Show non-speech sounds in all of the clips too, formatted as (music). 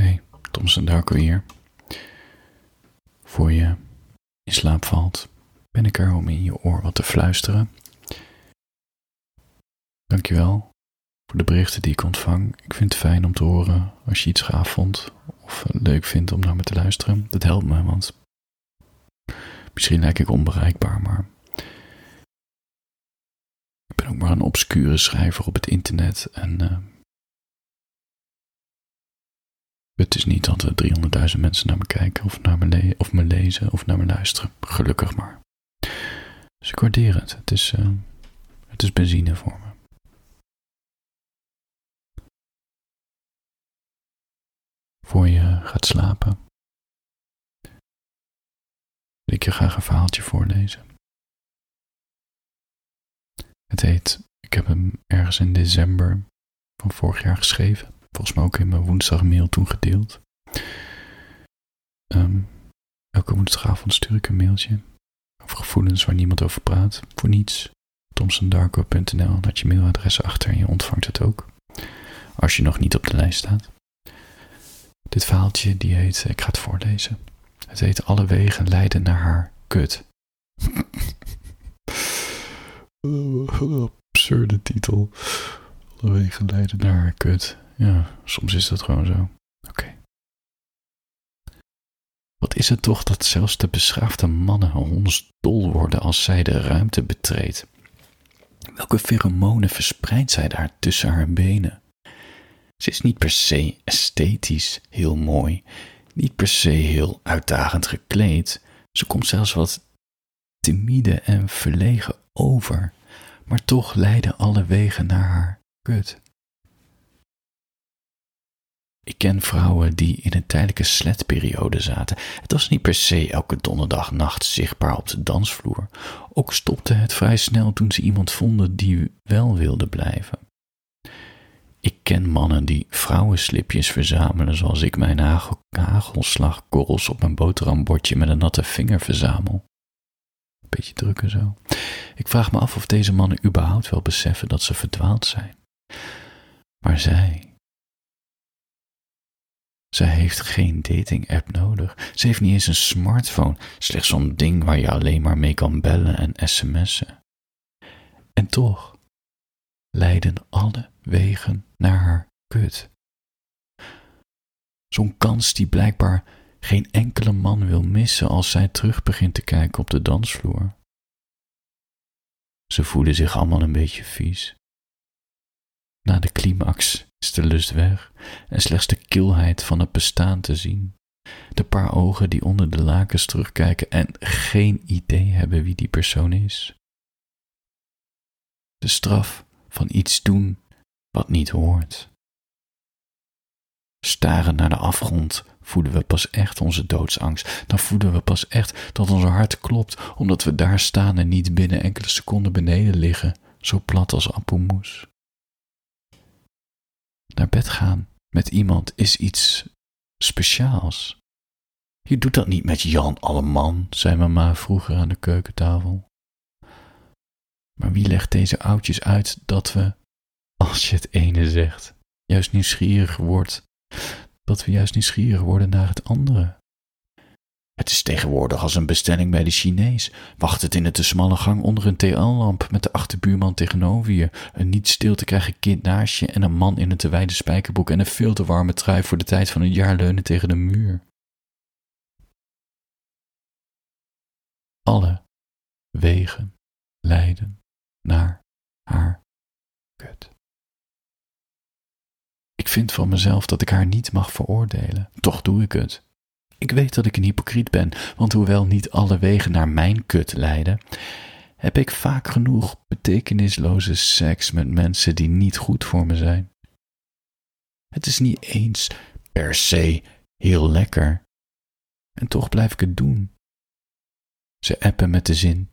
Hey, Thomson Darko hier. Voor je in slaap valt, ben ik er om in je oor wat te fluisteren. Dankjewel voor de berichten die ik ontvang. Ik vind het fijn om te horen als je iets gaaf vond of leuk vindt om naar me te luisteren. Dat helpt me, want misschien lijk ik onbereikbaar, maar ik ben ook maar een obscure schrijver op het internet en uh, het is niet dat er 300.000 mensen naar me kijken of, naar me, of me lezen of naar me luisteren. Gelukkig maar. Dus ik waardeer het. Het is, uh, het is benzine voor me. Voor je gaat slapen, wil ik je graag een verhaaltje voorlezen. Het heet, ik heb hem ergens in december van vorig jaar geschreven. Volgens mij ook in mijn woensdagmail toen gedeeld. Um, elke woensdagavond stuur ik een mailtje over gevoelens waar niemand over praat. Voor niets. Thomsondarko.nl Laat je mailadres achter en je ontvangt het ook. Als je nog niet op de lijst staat. Dit verhaaltje die heet, ik ga het voorlezen. Het heet Alle wegen leiden naar haar kut. (laughs) absurde titel. Alle wegen leiden naar haar kut. Ja, soms is dat gewoon zo. Oké. Wat is het toch dat zelfs de beschaafde mannen hondsdol worden als zij de ruimte betreedt? Welke pheromonen verspreidt zij daar tussen haar benen? Ze is niet per se esthetisch heel mooi, niet per se heel uitdagend gekleed. Ze komt zelfs wat timide en verlegen over, maar toch leiden alle wegen naar haar kut. Ik ken vrouwen die in een tijdelijke sletperiode zaten. Het was niet per se elke donderdagnacht zichtbaar op de dansvloer. Ook stopte het vrij snel toen ze iemand vonden die wel wilde blijven. Ik ken mannen die vrouwenslipjes verzamelen zoals ik mijn hagel hagelslagkorrels op mijn boterhambordje met een natte vinger verzamel. Beetje drukken zo. Ik vraag me af of deze mannen überhaupt wel beseffen dat ze verdwaald zijn. Maar zij, zij heeft geen dating-app nodig. Ze heeft niet eens een smartphone, slechts zo'n ding waar je alleen maar mee kan bellen en sms'en. En toch leiden alle wegen naar haar kut. Zo'n kans die blijkbaar geen enkele man wil missen als zij terug begint te kijken op de dansvloer. Ze voelen zich allemaal een beetje vies. Na de climax is de lust weg en slechts de kilheid van het bestaan te zien. De paar ogen die onder de lakens terugkijken en geen idee hebben wie die persoon is. De straf van iets doen wat niet hoort. Staren naar de afgrond voelen we pas echt onze doodsangst. Dan voelen we pas echt dat ons hart klopt, omdat we daar staan en niet binnen enkele seconden beneden liggen, zo plat als appelmoes naar bed gaan met iemand is iets speciaals. Je doet dat niet met Jan Alleman, zei mama vroeger aan de keukentafel. Maar wie legt deze oudjes uit dat we, als je het ene zegt, juist nieuwsgierig wordt, dat we juist nieuwsgierig worden naar het andere? Het is tegenwoordig als een bestelling bij de Chinees. Wacht het in de te smalle gang onder een TL-lamp met de achterbuurman tegenover je, een niet stil te krijgen kind naast je en een man in een te wijde spijkerbroek en een veel te warme trui voor de tijd van het jaar leunen tegen de muur. Alle wegen leiden naar haar kut. Ik vind van mezelf dat ik haar niet mag veroordelen. Toch doe ik het. Ik weet dat ik een hypocriet ben, want hoewel niet alle wegen naar mijn kut leiden, heb ik vaak genoeg betekenisloze seks met mensen die niet goed voor me zijn. Het is niet eens per se heel lekker. En toch blijf ik het doen. Ze appen met de zin.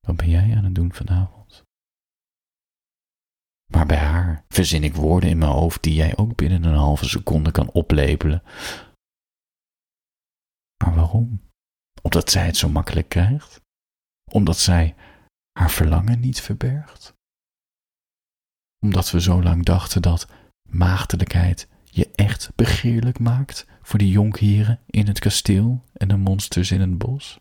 Wat ben jij aan het doen vanavond? Verzin ik woorden in mijn hoofd die jij ook binnen een halve seconde kan oplepelen. Maar waarom? Omdat zij het zo makkelijk krijgt? Omdat zij haar verlangen niet verbergt? Omdat we zo lang dachten dat maagdelijkheid je echt begeerlijk maakt voor die jonkheren in het kasteel en de monsters in het bos?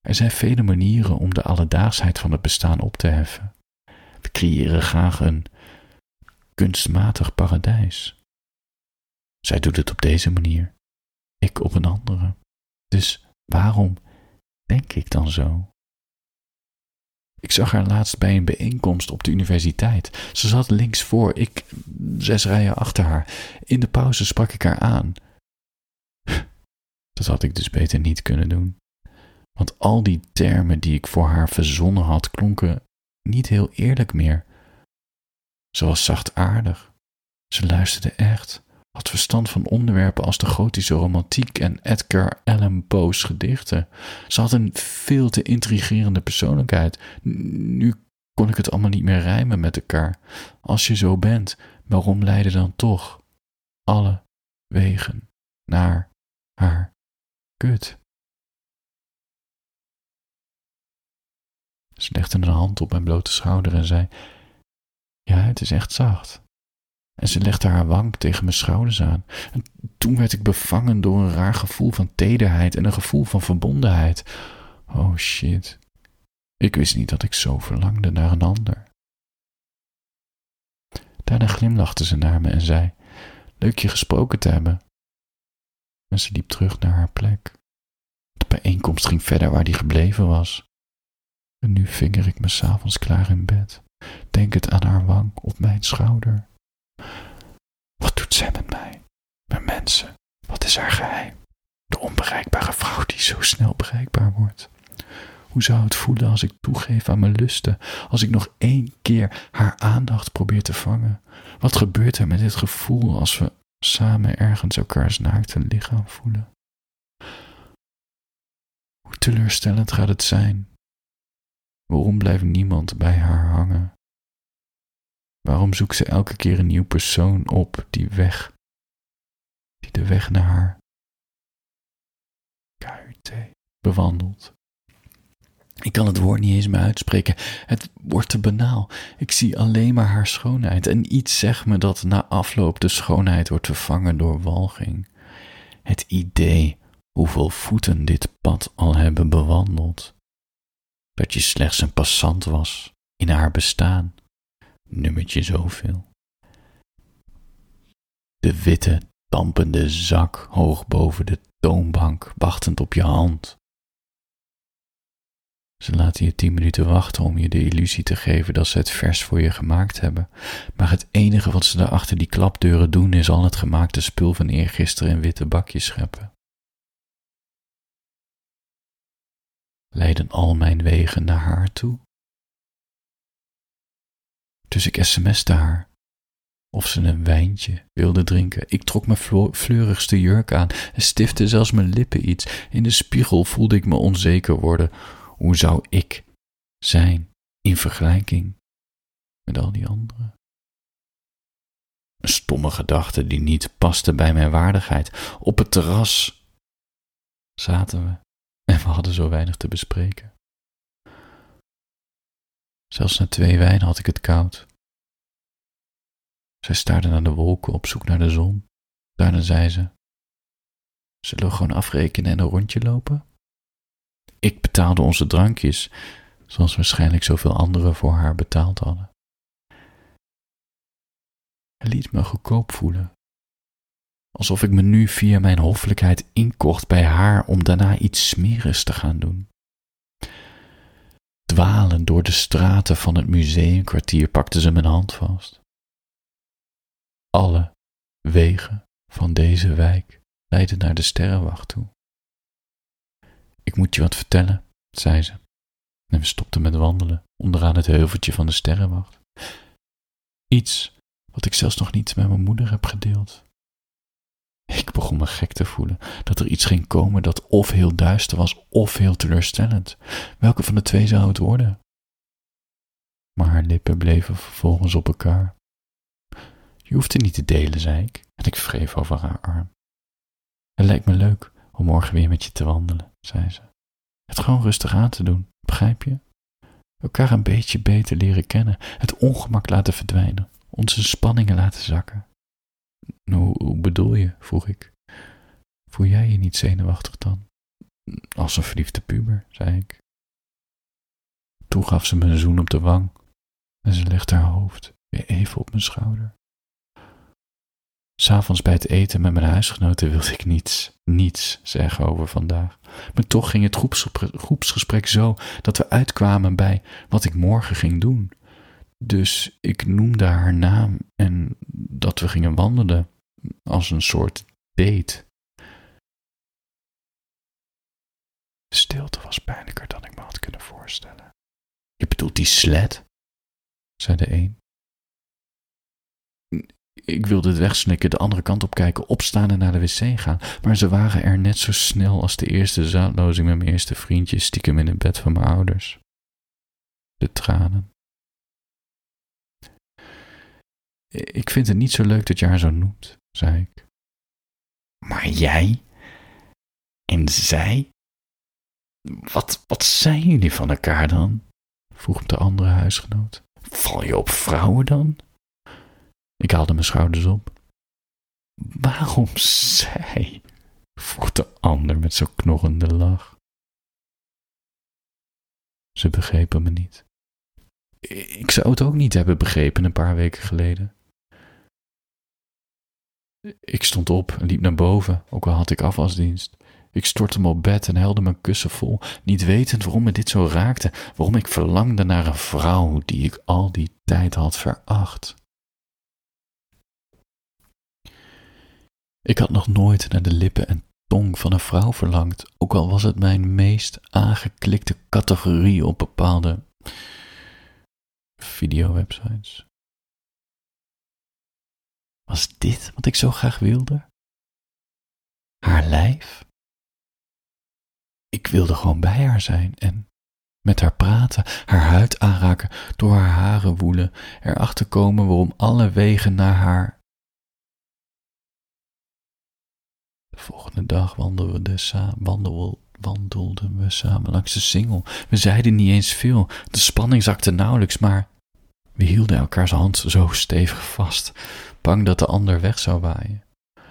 Er zijn vele manieren om de alledaagsheid van het bestaan op te heffen. Creëren graag een kunstmatig paradijs. Zij doet het op deze manier, ik op een andere. Dus waarom denk ik dan zo? Ik zag haar laatst bij een bijeenkomst op de universiteit. Ze zat links voor, ik zes rijen achter haar. In de pauze sprak ik haar aan. Dat had ik dus beter niet kunnen doen. Want al die termen die ik voor haar verzonnen had, klonken niet heel eerlijk meer. Ze was zachtaardig. Ze luisterde echt, had verstand van onderwerpen als de gotische romantiek en Edgar Allan Poe's gedichten. Ze had een veel te intrigerende persoonlijkheid. Nu kon ik het allemaal niet meer rijmen met elkaar. Als je zo bent, waarom leiden dan toch alle wegen naar haar kut? Ze legde een hand op mijn blote schouder en zei: Ja, het is echt zacht. En ze legde haar wang tegen mijn schouders aan. En toen werd ik bevangen door een raar gevoel van tederheid en een gevoel van verbondenheid. Oh shit. Ik wist niet dat ik zo verlangde naar een ander. Daarna glimlachte ze naar me en zei: Leuk je gesproken te hebben. En ze liep terug naar haar plek. De bijeenkomst ging verder waar die gebleven was. En nu vinger ik me s'avonds klaar in bed, denkend aan haar wang op mijn schouder. Wat doet zij met mij? Met mensen? Wat is haar geheim? De onbereikbare vrouw die zo snel bereikbaar wordt. Hoe zou het voelen als ik toegeef aan mijn lusten, als ik nog één keer haar aandacht probeer te vangen? Wat gebeurt er met dit gevoel als we samen ergens elkaars naakte lichaam voelen? Hoe teleurstellend gaat het zijn Waarom blijft niemand bij haar hangen? Waarom zoekt ze elke keer een nieuw persoon op die weg, die de weg naar haar KUT bewandelt? Ik kan het woord niet eens meer uitspreken. Het wordt te banaal. Ik zie alleen maar haar schoonheid en iets zegt me dat na afloop de schoonheid wordt vervangen door walging. Het idee hoeveel voeten dit pad al hebben bewandeld dat je slechts een passant was in haar bestaan, nummertje zoveel. De witte, dampende zak hoog boven de toonbank, wachtend op je hand. Ze laten je tien minuten wachten om je de illusie te geven dat ze het vers voor je gemaakt hebben, maar het enige wat ze daar achter die klapdeuren doen is al het gemaakte spul van eergisteren in witte bakjes scheppen. Leiden al mijn wegen naar haar toe. Dus ik sms'te haar of ze een wijntje wilde drinken. Ik trok mijn fleurigste jurk aan en stifte zelfs mijn lippen iets. In de spiegel voelde ik me onzeker worden. Hoe zou ik zijn in vergelijking met al die anderen? Een stomme gedachte die niet paste bij mijn waardigheid. Op het terras zaten we en we hadden zo weinig te bespreken. Zelfs na twee wijn had ik het koud. Zij staarde naar de wolken op zoek naar de zon. Daarna zei ze: Zullen we gewoon afrekenen en een rondje lopen? Ik betaalde onze drankjes, zoals waarschijnlijk zoveel anderen voor haar betaald hadden. Hij liet me goedkoop voelen alsof ik me nu via mijn hoffelijkheid inkocht bij haar om daarna iets smerigs te gaan doen. Dwalend door de straten van het museumkwartier pakte ze mijn hand vast. Alle wegen van deze wijk leiden naar de sterrenwacht toe. Ik moet je wat vertellen, zei ze, en we stopten met wandelen onderaan het heuveltje van de sterrenwacht. Iets wat ik zelfs nog niet met mijn moeder heb gedeeld. Ik begon me gek te voelen dat er iets ging komen dat of heel duister was of heel teleurstellend. Welke van de twee zou het worden? Maar haar lippen bleven vervolgens op elkaar. Je hoeft het niet te delen, zei ik, en ik wreef over haar arm. Het lijkt me leuk om morgen weer met je te wandelen, zei ze. Het gewoon rustig aan te doen, begrijp je? Elkaar een beetje beter leren kennen, het ongemak laten verdwijnen, onze spanningen laten zakken. Hoe, hoe bedoel je? vroeg ik. Voel jij je niet zenuwachtig dan? Als een verliefde puber, zei ik. Toen gaf ze me een zoen op de wang en ze legde haar hoofd weer even op mijn schouder. S'avonds bij het eten met mijn huisgenoten wilde ik niets, niets zeggen over vandaag. Maar toch ging het groepsgesprek zo dat we uitkwamen bij wat ik morgen ging doen. Dus ik noemde haar naam en dat we gingen wandelen als een soort date. De stilte was pijnlijker dan ik me had kunnen voorstellen. Je bedoelt die sled? zei de een. Ik wilde het wegsnikken, de andere kant op kijken, opstaan en naar de wc gaan. Maar ze waren er net zo snel als de eerste zaadlozing met mijn eerste vriendje stiekem in het bed van mijn ouders. De tranen. Ik vind het niet zo leuk dat je haar zo noemt, zei ik. Maar jij? En zij? Wat, wat zijn jullie van elkaar dan? vroeg de andere huisgenoot. Val je op vrouwen dan? Ik haalde mijn schouders op. Waarom zij? vroeg de ander met zo'n knorrende lach. Ze begrepen me niet. Ik zou het ook niet hebben begrepen een paar weken geleden. Ik stond op en liep naar boven, ook al had ik afwasdienst. Ik stortte me op bed en helde mijn kussen vol, niet wetend waarom me dit zo raakte, waarom ik verlangde naar een vrouw die ik al die tijd had veracht. Ik had nog nooit naar de lippen en tong van een vrouw verlangd, ook al was het mijn meest aangeklikte categorie op bepaalde videowebsites. Was dit wat ik zo graag wilde? Haar lijf? Ik wilde gewoon bij haar zijn en met haar praten, haar huid aanraken, door haar haren woelen, erachter komen waarom alle wegen naar haar. De volgende dag wandelden we, samen, wandelden we samen langs de singel. We zeiden niet eens veel, de spanning zakte nauwelijks, maar we hielden elkaars hand zo stevig vast, bang dat de ander weg zou waaien.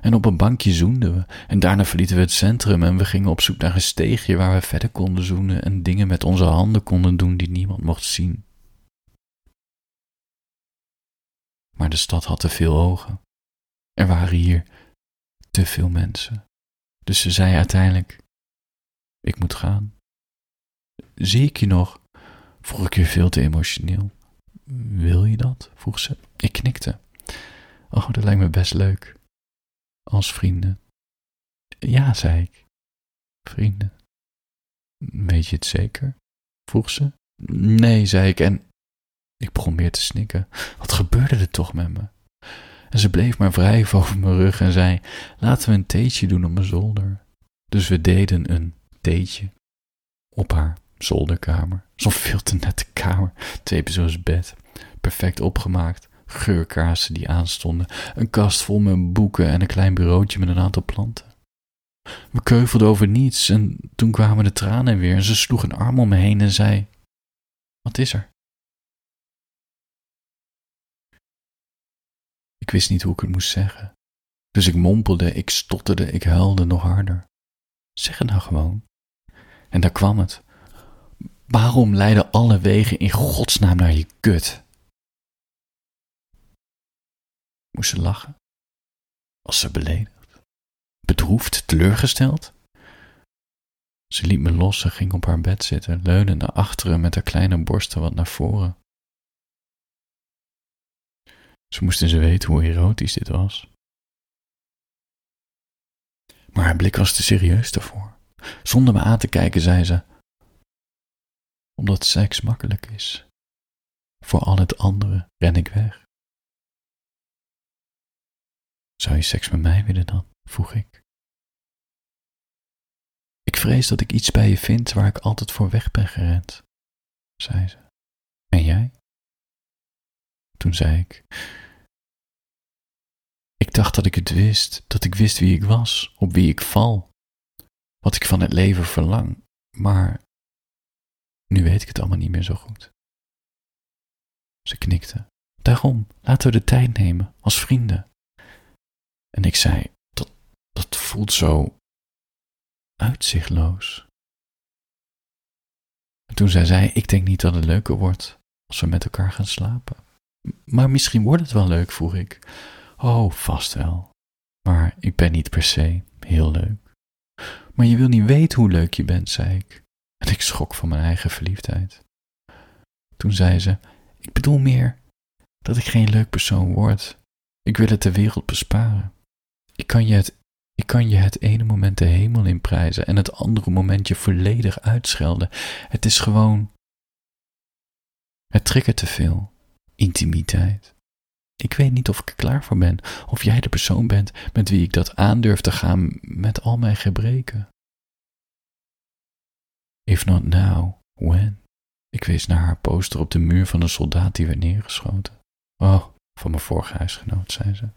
En op een bankje zoenden we, en daarna verlieten we het centrum en we gingen op zoek naar een steegje waar we verder konden zoenen en dingen met onze handen konden doen die niemand mocht zien. Maar de stad had te veel ogen. Er waren hier te veel mensen. Dus ze zei uiteindelijk: Ik moet gaan. Zie ik je nog? vroeg ik je veel te emotioneel. Wil je dat? vroeg ze. Ik knikte. Oh, dat lijkt me best leuk. Als vrienden. Ja, zei ik. Vrienden. Weet je het zeker? vroeg ze. Nee, zei ik en ik begon meer te snikken. Wat gebeurde er toch met me? En ze bleef maar wrijven (laughs) over mijn rug en zei: Laten we een theetje doen op mijn zolder. Dus we deden een theetje op haar zolderkamer. Zo'n veel te nette kamer. Twee zoals bed. Perfect opgemaakt. Geurkaarsen die aanstonden. Een kast vol met boeken en een klein bureautje met een aantal planten. We keuvelden over niets en toen kwamen de tranen weer en ze sloeg een arm om me heen en zei: Wat is er? Ik wist niet hoe ik het moest zeggen. Dus ik mompelde, ik stotterde, ik huilde nog harder. Zeg het nou gewoon. En daar kwam het. Waarom leiden alle wegen in godsnaam naar je kut? Moest ze lachen? Was ze beledigd? Bedroefd? Teleurgesteld? Ze liet me los en ging op haar bed zitten, leunde naar achteren met haar kleine borsten wat naar voren. Ze moesten ze weten hoe erotisch dit was. Maar haar blik was te serieus daarvoor. Zonder me aan te kijken zei ze: Omdat seks makkelijk is. Voor al het andere ren ik weg. Zou je seks met mij willen dan? vroeg ik. Ik vrees dat ik iets bij je vind waar ik altijd voor weg ben gerend, zei ze. En jij? Toen zei ik: Ik dacht dat ik het wist, dat ik wist wie ik was, op wie ik val, wat ik van het leven verlang, maar nu weet ik het allemaal niet meer zo goed. Ze knikte. Daarom, laten we de tijd nemen, als vrienden. En ik zei, dat, dat voelt zo uitzichtloos. En toen zei zij, ik denk niet dat het leuker wordt als we met elkaar gaan slapen. Maar misschien wordt het wel leuk, vroeg ik. Oh, vast wel. Maar ik ben niet per se heel leuk. Maar je wil niet weten hoe leuk je bent, zei ik. En ik schrok van mijn eigen verliefdheid. Toen zei ze: Ik bedoel meer dat ik geen leuk persoon word. Ik wil het de wereld besparen. Ik kan je het, ik kan je het ene moment de hemel in prijzen en het andere moment je volledig uitschelden. Het is gewoon. Het triggert te veel. Intimiteit. Ik weet niet of ik er klaar voor ben, of jij de persoon bent met wie ik dat aandurf te gaan met al mijn gebreken. If not now, when? Ik wees naar haar poster op de muur van een soldaat die werd neergeschoten. Oh, van mijn vorige huisgenoot, zei ze.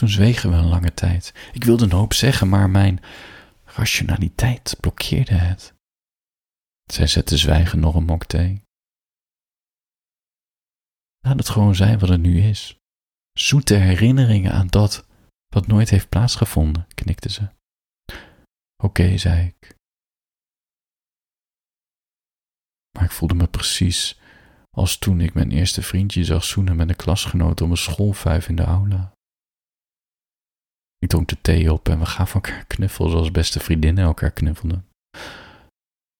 Toen zwegen we een lange tijd. Ik wilde een hoop zeggen, maar mijn rationaliteit blokkeerde het. Zij zette zwijgen nog een mok thee. Laat het gewoon zijn wat het nu is. Zoete herinneringen aan dat wat nooit heeft plaatsgevonden, knikte ze. Oké, zei ik. Maar ik voelde me precies als toen ik mijn eerste vriendje zag zoenen met een klasgenoot om een schoolvijf in de aula. Ik dronk de thee op en we gaven elkaar knuffels zoals beste vriendinnen elkaar knuffelden.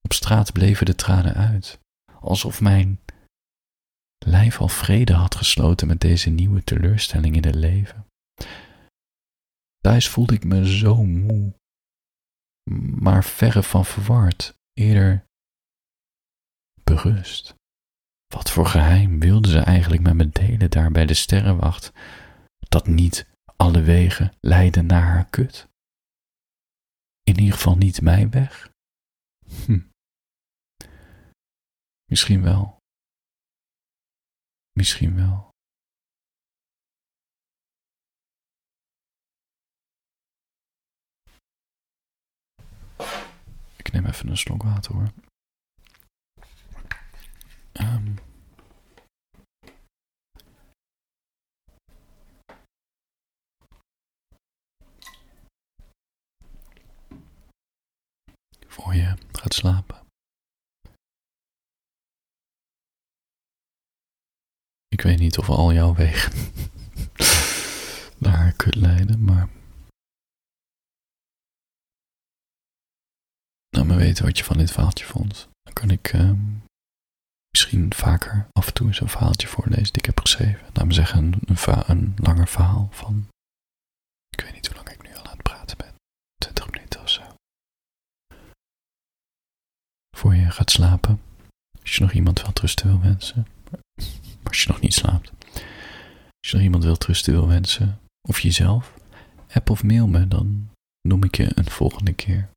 Op straat bleven de tranen uit, alsof mijn lijf al vrede had gesloten met deze nieuwe teleurstelling in het leven. Thuis voelde ik me zo moe, maar verre van verward, eerder berust. Wat voor geheim wilde ze eigenlijk met me delen daar bij de sterrenwacht, dat niet alle wegen leiden naar haar kut? In ieder geval niet mijn weg? Hm. Misschien wel. Misschien wel. Ik neem even een slok water hoor. Um. Voor je gaat slapen. Ik weet niet of al jouw wegen (laughs) naar kut leiden, maar. Laat me weten wat je van dit verhaaltje vond. Dan kan ik uh, misschien vaker af en toe eens een verhaaltje voorlezen die ik heb geschreven. Laat me zeggen, een, een, een langer verhaal van. Ik weet niet hoe lang ik nu al aan het praten ben. 20 minuten of zo. Voor je gaat slapen. Als je nog iemand wel rusten wil wensen als je nog niet slaapt. Als je nog iemand wilt rusten wil wensen, of jezelf, app of mail me, dan noem ik je een volgende keer.